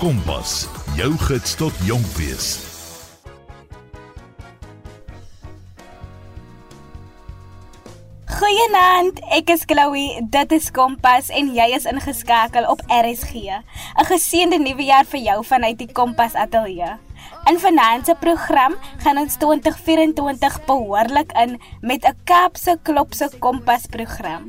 Kompas, jou gids tot jonk wees. Goeienaand, ek is Chloe. Dit is Kompas en jy is ingeskakel op RSG. 'n Geseënde nuwe jaar vir jou vanuit die Kompas ateljee. In finansie program gaan ons 2024 behoorlik in met 'n Kaapse Klopse Kompas program.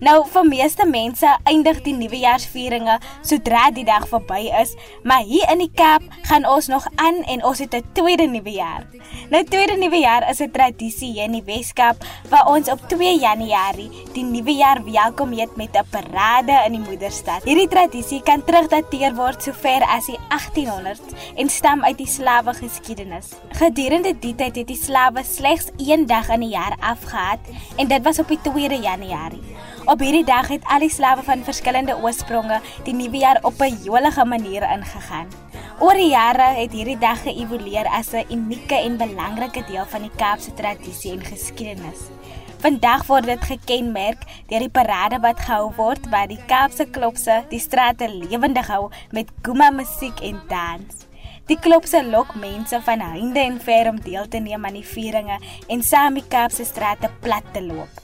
Nou vir meeste mense eindig die nuwejaarsvieringe sodra die dag verby is, maar hier in die Kaap gaan ons nog aan en ons het 'n tweede nuwejaar. Nou tweede nuwejaar is 'n tradisie hier in die Weskaap waar ons op 2 Januarie die nuwe jaar welkom heet met 'n parade in die moederstad. Hierdie tradisie kan terugdateer word sover as die 1800s en stam uit die slawe geskiedenis. Gedurende die tyd het die slawe slegs een dag in die jaar afgehad en dit was op die 2 Januarie. Op hierdie dag het al die slawe van verskillende oorspronge die nuwe jaar op 'n jolige manier ingegaan. Oor die jare het hierdie dag geëvolueer as 'n unieke en belangrike deel van die Kaapse tradisie en geskiedenis. Vandag word dit gekenmerk deur die parade wat gehou word waar die Kaapse klopse die strate lewendig hou met guma musiek en dans. Die klopse lok mense van heinde en ver om deel te neem aan die vieringe en saam die Kaapse strate plat te loop.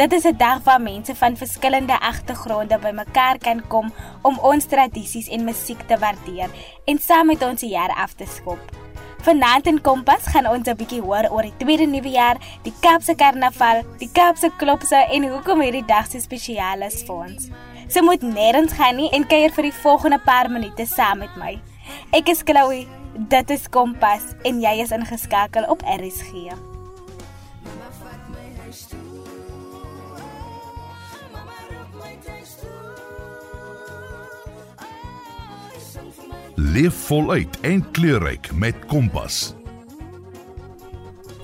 Dit is 'n dag waar mense van verskillende agtergronde bymekaar kan kom om ons tradisies en musiek te waardeer en saam met ons jaar af te skop. Vanaand in Kompas gaan ons 'n bietjie hoor oor die tweede nuwe jaar, die Kaapse Karnaval, die Kaapse Klopse en hoekom hierdie dag so spesiaal is vir ons. So moet nêrens gaan nie en kuier vir die volgende paar minute saam met my. Ek is Chloe, dit is Kompas en jy is ingeskakel op RSG. Leef voluit en kleurryk met Kompas.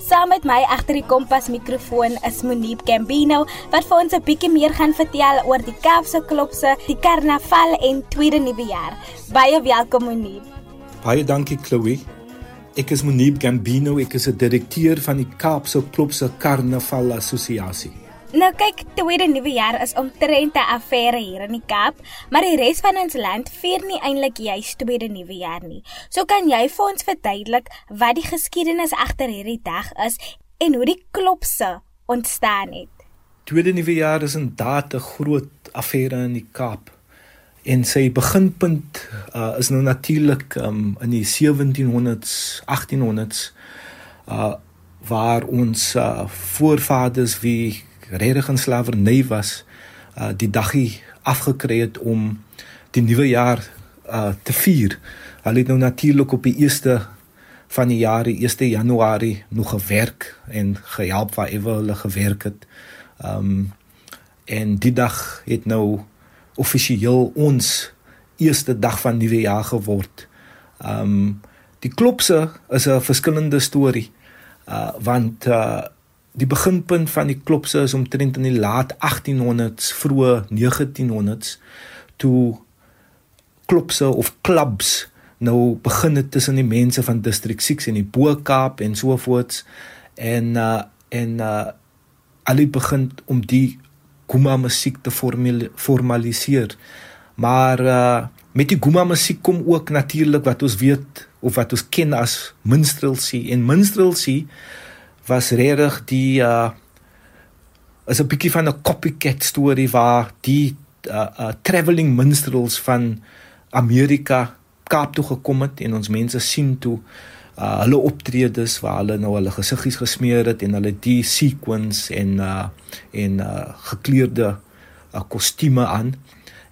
Saam met my agter die Kompas mikrofoon is Monique Gambino wat vir ons 'n bietjie meer gaan vertel oor die Kaapse klopse, die karnaval en tweede nuwe jaar. Baie welkom Monique. Baie dankie Chloe. Ek is Monique Gambino, ek is 'n direkteur van die Kaapse Klopse Karnaval Assosiasie. Nou kyk, tweede nuwe jaar is omtrent 'n affære hier in die Kaap, maar die res van ons land vier nie eintlik juis tweede nuwe jaar nie. So kan jy vir ons verduidelik wat die geskiedenis agter hierdie dag is en hoe die klopse ontstaan het. Tweede nuwe jaar is 'n 'n groot affære in die Kaap. En sy beginpunt uh, is nou natuurlik um, in die 1700s, 1800s uh waar ons uh, voorvaders wie regtig in slawerny was, uh die daggie afgekry het om die nuwe jaar uh te vier. Hulle het nou natuurlik op die eerste van die jaar, die 1 Januarie nog gewerk en gehelp waar ewe hulle gewerk het. Um en die dag het nou offisieel ons eerste dag van nuwe jaar geword. Um die klopse is 'n verskillende storie. Uh want uh die beginpunt van die klopse is omtrent in die laat 1800s, vroeë 1900s toe klopse of clubs nou begin het tussen die mense van distrik 6 in die Bo-Kaap en so voorts en uh en uh al het begin om die guma musiek te formaliseer. Maar uh met die guma musiek kom ook natuurlik wat ons weet of wat ons ken as minstrelsy en minstrelsy was regtig die uh is 'n bietjie van 'n copycat storie waar die uh, uh travelling minstrels van Amerika Kaap toe gekom het en ons mense sien toe uh hulle optredes waar hulle nou hulle gesiggies gesmeer het en hulle die sequins en uh en uh gekleurde uh, kostume aan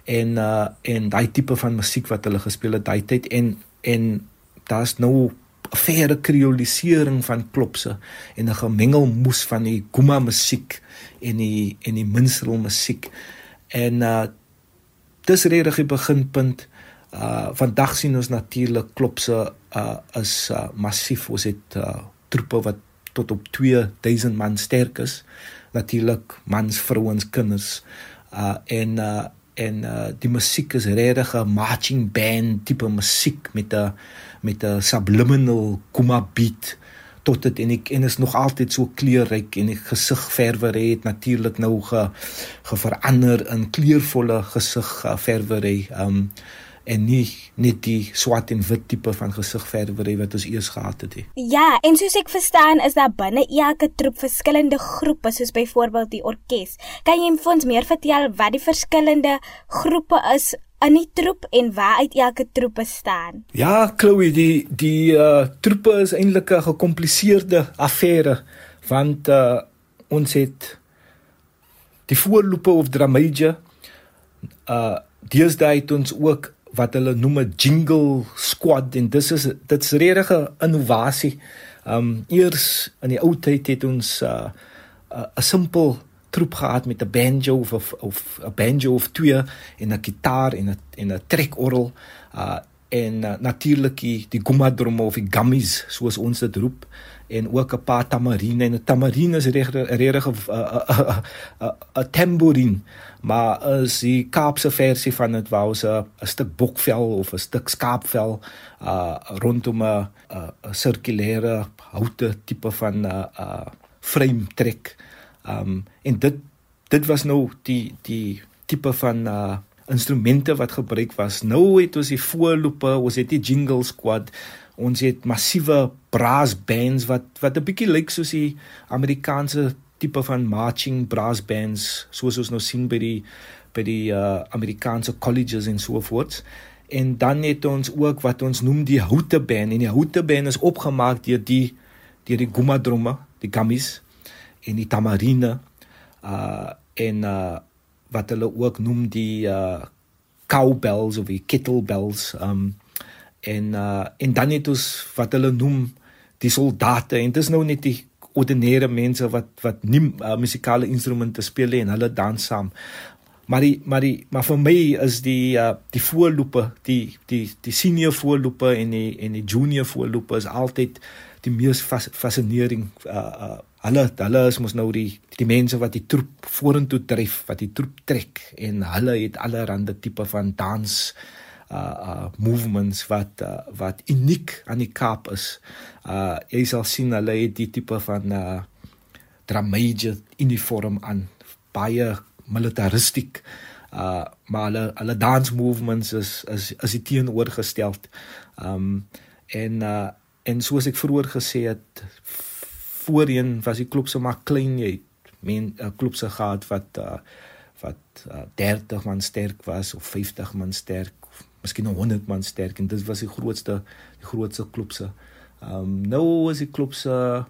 en uh en daai tipe van musiek wat hulle gespeel het daai tyd en en daar's nou verre kreolisering van klopse en 'n gemengelmoes van die guma musiek en die en die minstrel musiek. En uh dis regtig die beginpunt. Uh vandag sien ons natuurlik klopse uh is uh, massief. Ons het uh troepe wat tot op 2000 man sterk is. Natuurlik mans vrouens kinders. Uh en uh en uh die musiek is regtig 'n marching band tipe musiek met 'n met 'n subliminal kuma beat tot dit en ek en is nog altyd so kleurryk en die gesigverwery het natuurlik nou ge, ge verander in kleurvolle gesigverwery um en nie net die swart en wit tipe van gesigverwery wat ons eers gehad het nie. Ja, en soos ek verstaan is daar binne elke troep verskillende groepe soos byvoorbeeld die orkes. Kan jy ons meer vertel wat die verskillende groepe is in die troep en waar uit elke troep bestaan? Ja, Chloe, die die uh troepe is eintlik 'n gekompliseerde affære want uh ons het die voorloper of dramaja uh deesdae het ons ook wat hulle noem 'n jingle squad en dis is dit's regtig 'n innovasie. Um eers in die ou tyd het ons 'n uh, 'n simpel troep gehad met 'n banjo of of 'n banjo of twee en 'n gitaar en 'n en 'n trekorgel. Uh en uh, natuurlik die, die gumadrum of die gummies soos ons dit roep en ook 'n paar tamarine. En 'n tamarine is regtig regtig 'n 'n tambourine maar as die Kaapse versie van dit wou se 'n stuk bokvel of 'n stuk skaapvel uh rondom 'n 'n sirkulêre houte tipe van 'n uh, uh frame trek. Um en dit dit was nou die die tipe van uh instrumente wat gebruik was. Nou het ons die voorloope, ons het die jingle squad, ons het massiewe brass bands wat wat 'n bietjie lyk soos die Amerikaanse tipe van marching brass bands soos ons nou sien by die by die uh, Amerikaanse colleges en so voort. En dan het ons ook wat ons noem die houte band en die houte band is opgemaak deur die deur die gumadromme, die gummies en die tamarine uh en uh wat hulle ook noem die uh cowbells of die kettlebells um en uh en dan het ons wat hulle noem die soldate en dit is nou net die ordinêre mense wat wat nie uh, musikale instrumente speel nie en hulle dans saam. Maar die maar die maar vir my is die uh, die voorloope, die die die senior voorloope en die en die junior voorloope is altyd die mees fas, fascinerend uh, uh hulle hulle is mos nou die die mense wat die troep vorentoe dryf, wat die troep trek en hulle het allerlei tipe van dans uh uh movements wat uh, wat uniek aan die Kaap is. Uh jy sal sien hulle het die tipe van uh dramaje uniform aan baie militaristiek. Uh maar hulle hulle dance movements is is is die teenoorgesteld. Um en uh en soos ek vroeër gesê het voorheen was die klub so maar klein jy men 'n uh, klub se gehad wat uh, wat uh, 30 man sterk was of 50 man sterk of miskien 100 man sterk en dit was die grootste die grootste klub se. Ehm um, nou is die klub se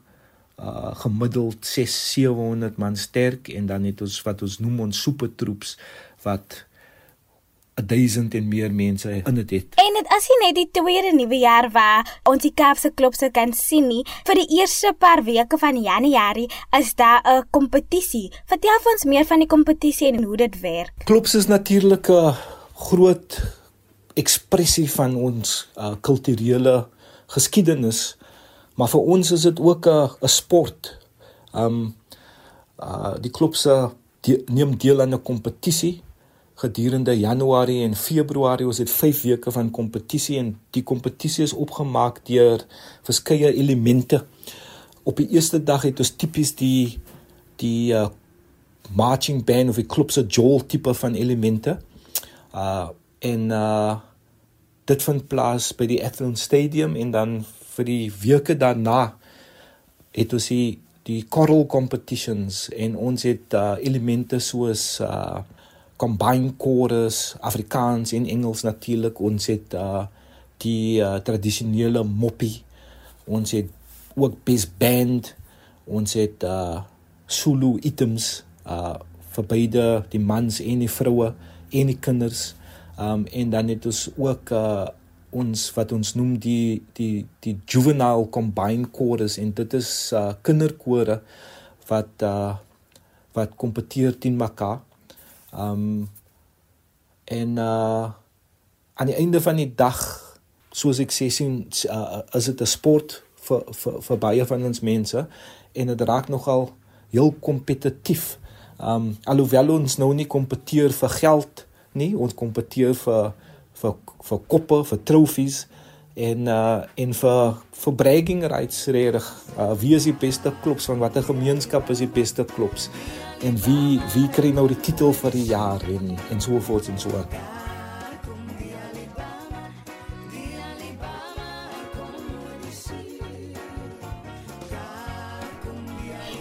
uh, gemiddeld 6 700 man sterk en dan het ons wat ons noem ons supertroeps wat 1000 en meer mense in dit het. En dit as jy net die tweede nuwe jaar waar ons die Kaapse klubse kan sien nie, vir die eerste paar weke van Januarie is daar 'n kompetisie. Vertel vir ons meer van die kompetisie en hoe dit werk. Klubs is natuurlik 'n groot ekspressie van ons uh, kulturele geskiedenis, maar vir ons is dit ook 'n 'n sport. Um uh die klubse die, neem deel aan 'n kompetisie gedurende Januarie en Februarie ons het 5 weke van kompetisie en die kompetisie is opgemaak deur verskeie elemente. Op die eerste dag het ons tipies die die uh, marching band of die klub se jol tipe van elemente. Uh en uh dit vind plaas by die Athlone Stadium en dan vir die weke daarna het ons die die choral competitions en ons het uh, elemente soos uh combine chorus Afrikaans en Engels natuurlik ons het uh die uh, tradisionele moppie. Ons het ook best band. Ons het uh Zulu items uh vir beide die mans en die vroue en die kinders. Um en dan het ons ook uh ons wat ons noem die die die juvenile combine chorus en dit is uh kinderkore wat uh wat kompeteer teen mekaar Um en uh aan die einde van die dag soos ek sê sien uh, is dit 'n sport vir vir vir baie van ons mense en dit raak nogal heel kompetitief. Um alhoewel ons nou nie kompeteer vir geld nie, ons kompeteer vir vir vir koppe, vir trofees en uh en vir vir bragging rights reg. Uh wie is die beste klubs van watter gemeenskap is die beste klubs? en wie wie kry nou die titel vir die jaar en en so voort en so aan.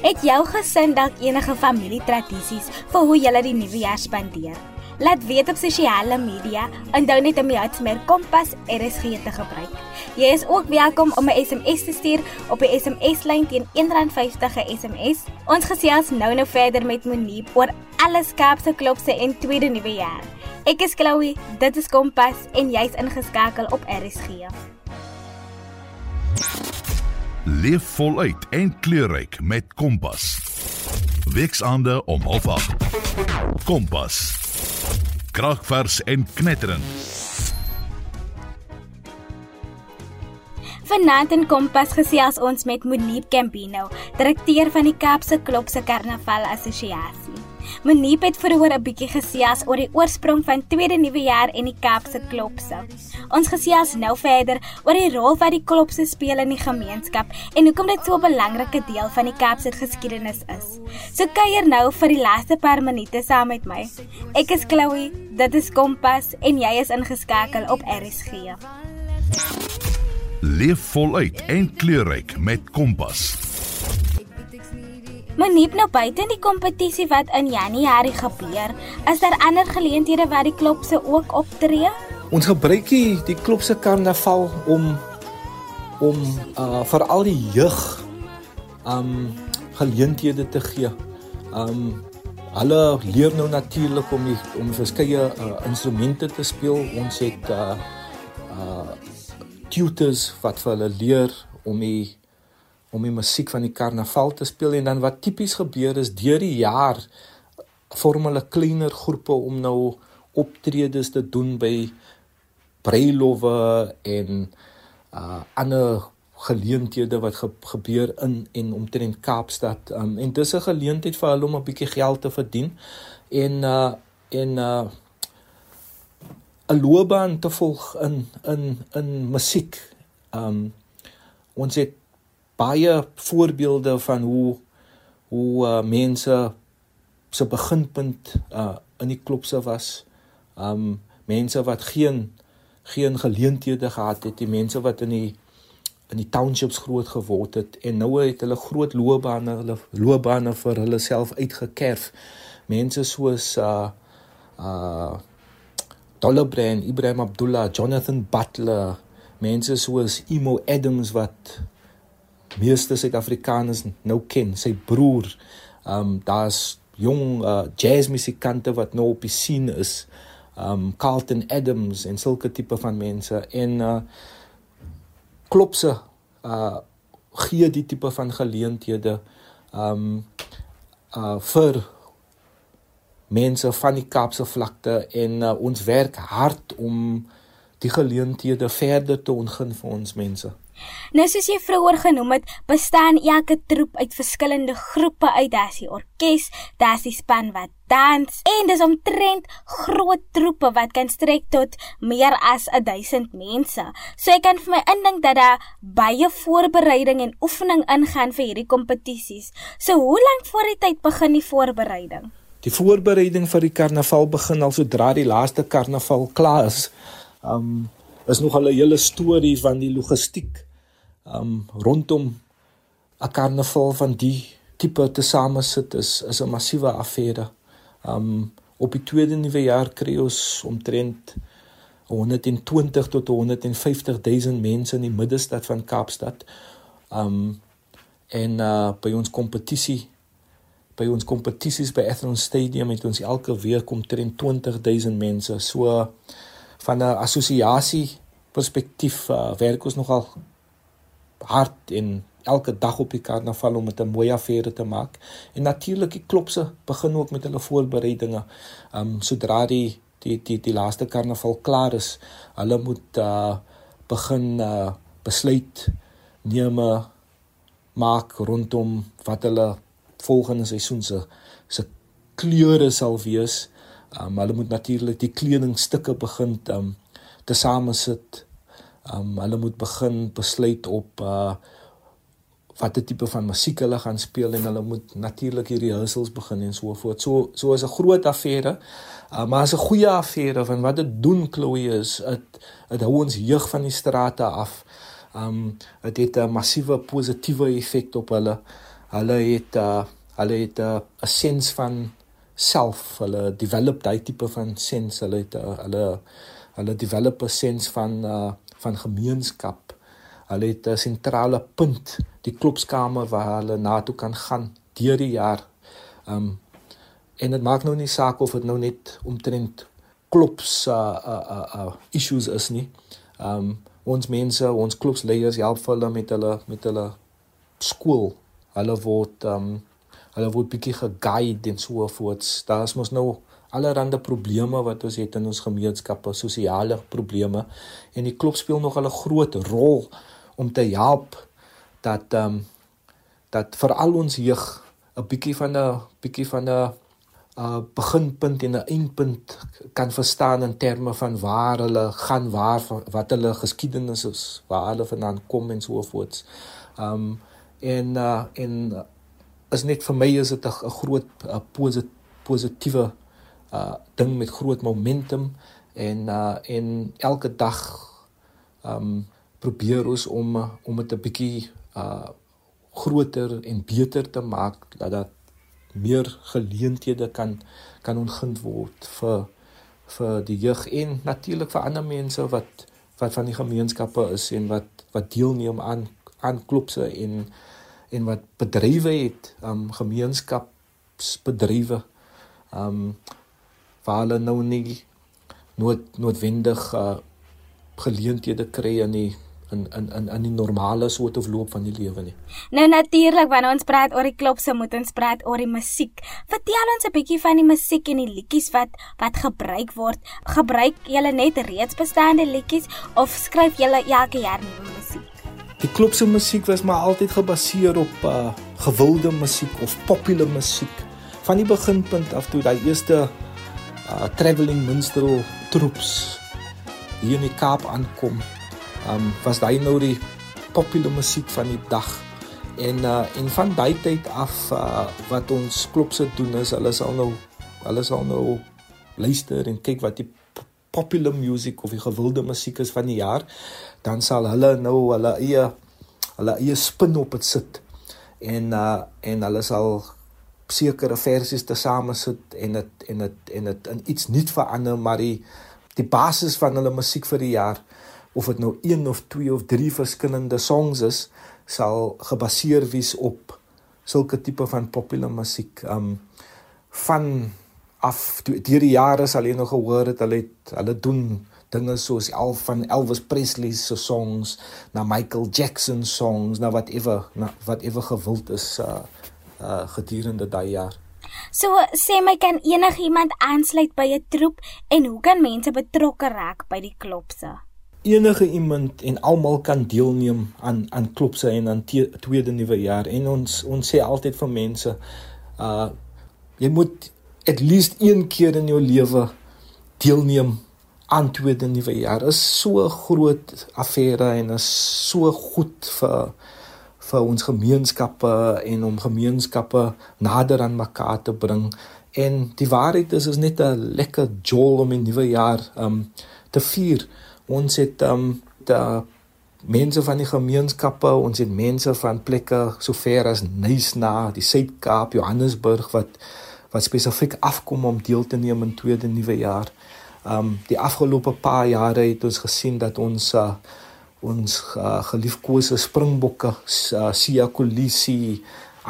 Het jou gesin dalk enige familietradisies vir hoe julle die nuwe jaar spandeer? Laat weet op sosiale media en dan net om jou Hitsmer Kompas RSG te gebruik. Jy is ook welkom om 'n SMS te stuur op die SMS-lyn teen R1.50 'n SMS. Ons gesels nou nou verder met Monique oor alles Kaapse klopse en tweede nuwe jaar. Ek is Chloe, dit is Kompas en jy's ingeskakel op RSG. Leef voluit en kleurryk met Kompas. Weksaande om 08:30. Kompas. Kragvers en knetterend. Vanaand in Kompas gesels ons met Monique Campino, direkteur van die Kaapse Klopse Karnaval Assosiasie. Monique het vroeër 'n bietjie gesels oor die oorsprong van Tweede Nuwe Jaar en die Kaapse Klopse. Ons gesels nou verder oor die rol wat die klopse speel in die gemeenskap en hoekom dit so 'n belangrike deel van die Kaapse geskiedenis is. So kuier nou vir die laaste paar minute saam met my. Ek is Chloe, dit is Kompas en jy is ingeskakel op RSG. Leef voluit en kleurryk met Kompas. Monique nou buite in die kompetisie wat in Januarie gebeur, is daar ander geleenthede waar die klopse ook optree? Ons gebruik die, die klopse karnaval om om uh vir al die jeug um geleenthede te gee. Um hulle leer nou natuurlik om die, om verskeie uh, instrumente te speel. Ons het uh uh tutors wat vir hulle leer om die om die musiek van die karnaval te speel. En dan wat tipies gebeur is deur die jaar vorm hulle kleiner groepe om nou optredes te doen by bruilowwe en uh ander geleenthede wat ge gebeur in en omtrent Kaapstad. Um, en dis 'n geleentheid vir hulle om 'n bietjie geld te verdien. En uh en uh 'n loopbaan te volg in in in musiek. Um ons het baie voorbeelde van hoe hoe uh, mense se beginpunt uh in die klopse was. Um mense wat geen geen geleenthede gehad het, die mense wat in die in die townships groot geword het en nou het hulle groot loopbane, hulle loopbane vir hulle self uitgekerf. Mense soos uh uh Dollar Brand, Ibrahim Abdullah, Jonathan Butler, mense soos Emo Adams wat meeste Suid-Afrikaners nou ken, sy broer. Um daar's jong uh, jazzmusikante wat nou op die scene is. Um Carlton Adams en sulke tipe van mense en uh klopse uh gee die tipe van geleenthede um uh vir mense van die Kaapse vlakte en uh, ons werk hard om die geleenthede verder te ontgin vir ons mense. Nou soos jy vroeër genoem het, bestaan elke troep uit verskillende groepe uit. Daar's die orkes, daar's die span wat dans en dis omtrent groot troepe wat kan strek tot meer as 1000 mense. So ek kan vir my indink dat daar baie voorbereiding en oefening ingaan vir hierdie kompetisies. So hoe lank voor die tyd begin die voorbereiding? Die voorbereiding vir die karnaval begin al sodra die laaste karnaval klaar is. Um is nog 'n hele storie van die logistiek um rondom 'n karnaval van die tipe te samesit is is 'n massiewe affære. Um op die tweede nuwe jaar kry ons omtrent 120 tot 150 000 mense in die middestad van Kaapstad. Um en uh by ons kompetisie by ons kompetisies by Athens Stadium het ons elke week omtrent 20 000 mense. So van 'n assosiasie perspektief uh, werk ons nogal hard en elke dag op die karnaval om dit 'n mooi affære te maak. En natuurlik die klopse begin ook met hulle voorbereidinge. Um, sodra die die die die laaste karnaval klaar is, hulle moet uh begin uh besluit neem maak rondom wat hulle volgende seisoen se se kleure sal wees. Ehm um, hulle moet natuurlik die kledingstukke begin ehm um, te samesit Um hulle moet begin besluit op uh watter tipe van musiek hulle gaan speel en hulle moet natuurlik die rehearsals begin en so voort. So so is 'n groot affære. Uh, maar is 'n goeie affære want wat dit doen Chloe is dit dit hou ons jeug van die strate af. Um dit het 'n massiewe positiewe effek op hulle. Hulle het uh, hulle het 'n uh, sens van self, hulle develop daai tipe van sens, hulle het uh, hulle hulle develop 'n sens van uh, van gemeenskap. Hulle het 'n sentrale punt, die klopskamer waar hulle na toe kan gaan deur die jaar. Um en dit maak nou nie saak of dit nou net omtrent klops uh uh uh, uh issues is nie. Um ons mense, ons klopsleiers help hulle met hulle met hulle skool. Hulle word um hulle word bietjie geguide en so voort. Daar's mos nou allerlei probleme wat ons het in ons gemeenskappe, sosiale probleme en die klop speel nog 'n groot rol om te help dat ehm um, dat vir al ons jeug 'n bietjie van 'n bietjie van 'n uh beginpunt en 'n eindpunt kan verstaan in terme van waar hulle gaan waar wat hulle geskiedenis is waar hulle vandaan kom en so voort. Um en uh en is net vir my is dit 'n groot a posit, positiewe uh ding met groot momentum en uh en elke dag um probeer ons om om dit 'n bietjie uh groter en beter te maak dat dat meer geleenthede kan kan ontgind word vir vir die jeug en natuurlik vir ander mense wat wat van die gemeenskappe is en wat wat deelneem aan aan klubse en en wat bedrywe het, um gemeenskapsbedrywe. Um waar hulle nou nie nood noodwendig uh, geleenthede kry in die in in in in die normale soort of loop van die lewe nie. Nou natuurlik wanneer ons praat oor die klopse moet ons praat oor die musiek. Vertel ons 'n bietjie van die musiek en die liedjies wat wat gebruik word. Gebruik julle net reeds bestaande liedjies of skryf julle elke jaar nuwe musiek? Die klub se musiek was maar altyd gebaseer op uh gewilde musiek of popular musiek. Van die beginpunt af toe daai eerste uh travelling minstrel troeps hier in die Kaap aankom, um was daai nou die popular musiek van die dag. En uh en van daai tyd af uh wat ons klub se doen is hulle sal nou hulle sal nou luister en kyk wat die popular music of die gewilde musiek is van die jaar dan sal hulle nou hulle eie hulle eie spin op dit sit en uh en hulle sal sekere versies te same sit en dit en dit en dit in iets nuut verander maar die die basis van hulle musiek vir die jaar of dit nou een of twee of drie verskillende songs is sal gebaseer wees op sulke tipe van popular musiek um van af deur die jare sal jy nog gehoor het hulle het hulle doen dinge soos al van Elvis Presley se songs na Michael Jackson songs na whatever na whatever gewild is uh uh gedurende daai jaar. So sê my kan enigiemand aansluit by 'n troep en hoe kan mense betrokke raak by die klopse? Enige iemand en almal kan deelneem aan aan klopse en aan tweede nuwe jaar en ons ons sê altyd vir mense uh jy moet at least een keer in jou lewe deelneem aan tweede nuwe jaar. Is so groot affære en is so goed vir vir ons gemeenskappe en om gemeenskappe nader aan mekaar te bring. En die waarheid is is net 'n lekker jol om 'n nuwe jaar um te vier. Ons het um da mense van die gemeenskappe ons het mense van plekke so ver as Nysna die Suid-Kaap Johannesburg wat wat spesifiek afkom om deel te neem in tweede nuwe jaar Um die afgelope paar jare het ons gesien dat ons uh, ons uh, geliefkose springbokke, uh, Sia Kolisi,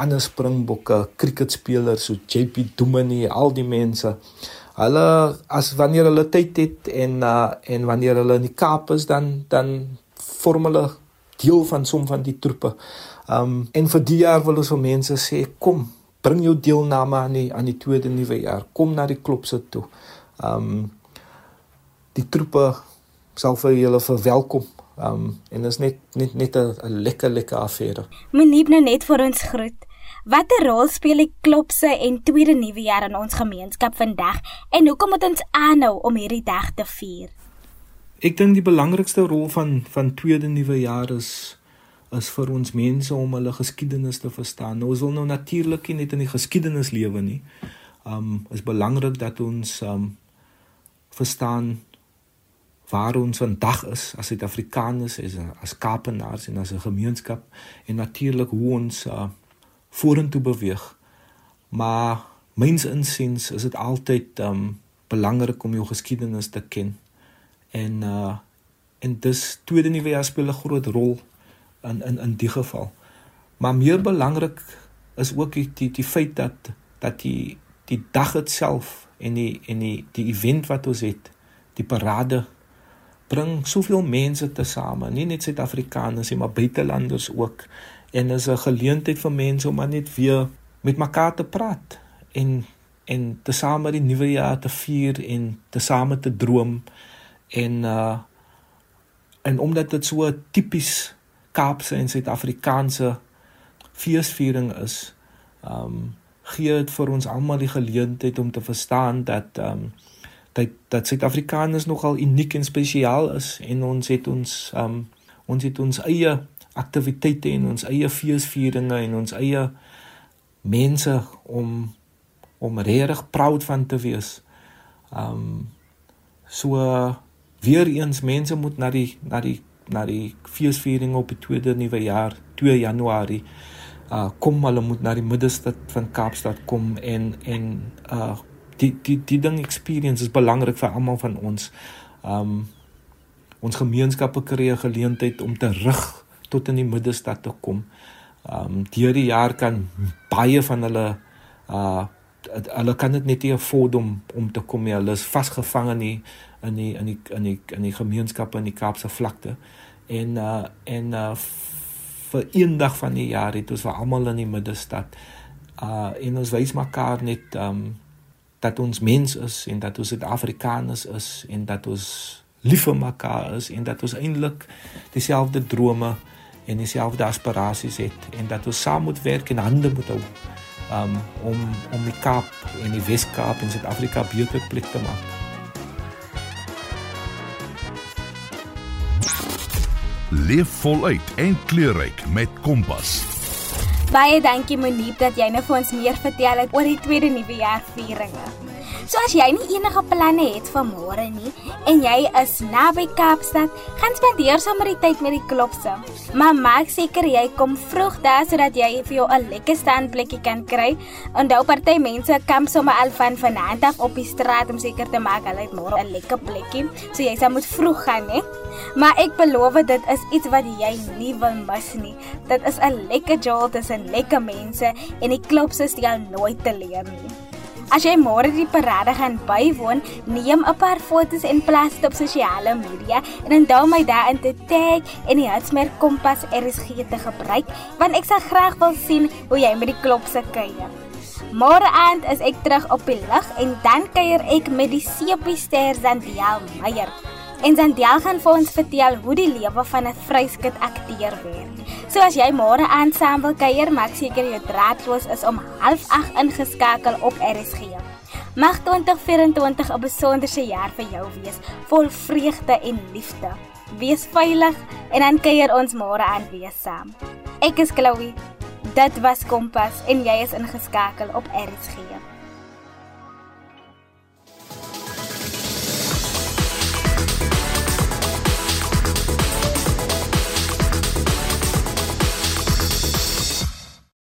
ander springbokke, cricketspelers so JP Dumini, al die mense. Hulle as wanneer hulle tyd het en uh, en wanneer hulle in die Kaap is dan dan vorm hulle deel van som van die troepe. Um en vir die jaar wil ons vir mense sê kom, bring jou deelname aan die aan die tweede nuwe jaar. Kom na die klub se toe. Um die troepe sal vir julle verwelkom. Um en is net net net 'n lekker lekker affære. Monique nou net vir ons groet. Watter rol speel die klopse en tweede nuwe jaar in ons gemeenskap vandag en hoekom moet ons aanhou om hierdie dag te vier? Ek dink die belangrikste rol van van tweede nuwe jaar is is vir ons mense om hulle geskiedenis te verstaan. Nou ons wil nou natuurlik nie net in die geskiedenis lewe nie. Um is belangrik dat ons um verstaan waar ons vandag is as Suid-Afrikaners is as Kaapenaars en as 'n gemeenskap en natuurlik hoe ons uh, vorentoe beweeg. Maar myns insiens is dit altyd um belangrik om jou geskiedenis te ken. En uh en dis tweede nuwe jaar speel 'n groot rol in in in die geval. Maar meer belangrik is ook die die, die feit dat dat die die dag self en die en die die event wat ons het, die parade bring soveel mense tesame, nie net Suid-Afrikaners nie, maar buitelanders ook. En is 'n geleentheid vir mense om net weer met mekaar te praat en en tesame die nuwe jaar te vier en tesame te droom en uh en omdat dit so tipies Kaapse en Suid-Afrikaanse feesviering is, um gee dit vir ons almal die geleentheid om te verstaan dat um dat dat Suid-Afrikaners nogal uniek en spesiaal is en ons het ons um ons het ons eie aktiwiteite en ons eie feesvieringe en ons eie mense om om regtig proud van te wees. Um so weer eens mense moet na die na die na die feesviering op die tweede nuwe jaar 2 Januarie uh kom hulle moet na die middestad van Kaapstad kom en en uh die die die ding experience is belangrik vir almal van ons. Um ons gemeenskappe kry 'n geleentheid om te rig tot in die middestad te kom. Um deur die jaar kan baie van hulle uh hulle kan dit net nie afford om om te kom nie. Hulle is vasgevang in die in die in die in die in die gemeenskappe in die Kaapse vlakte. En uh en uh vir eendag van die jaar het ons almal in die middestad uh en ons wys mekaar net um dat ons mens is en dat ons Suid-Afrikaners is en dat ons lief vir mekaar is en dat ons eintlik dieselfde drome en dieselfde aspirasies het en dat ons saam moet werk en hande moet hou um, om om die Kaap en die Wes-Kaap en Suid-Afrika beter plek te maak. Leef voluit en kleurryk met Kompas. Baie dankie Monique dat jy nou vir ons meer vertel het oor die tweede nuwe jaar vieringe. So as jy nie enige planne het vir môre nie en jy is naby Kaapstad, gaan spandeer sommer die tyd met die klopse. Maar maak seker jy kom vroeg daar sodat jy vir jou 'n lekker standplekkie kan kry. Onthou party mense kamp sommer al van vanaand af op die straat om seker te maak hulle het môre 'n lekker plekkie. So jy sal moet vroeg gaan, hè. Maar ek beloof dit is iets wat jy nie wil mis nie. Dit is 'n lekker jolt tussen lekker mense en die klopse stel nooit te leer nie. As jy môre die parade gaan bywoon, neem 'n paar foto's en plaas dit op sosiale media en onthou my daarin te tag en die hitsmerk Kompas RSG te gebruik, want ek sal graag wil sien hoe jy met die klopse kuier. Môre aand is ek terug op die lug en dan kuier ek met die Sepiester Zandiel Meyer. En Zandiel gaan vir ons vertel hoe die lewe van 'n vryskut akteur werk. So as jy môre aan saam wil kuier, maak seker jou draadloos is om 08:30 ingeskakel op RSG. Mag 2024 'n besonderse jaar vir jou wees, vol vreugde en liefde. Wees veilig en dan kuier ons môre aan weer saam. Ek is Chloe. Dit was Kompas en jy is ingeskakel op RSG.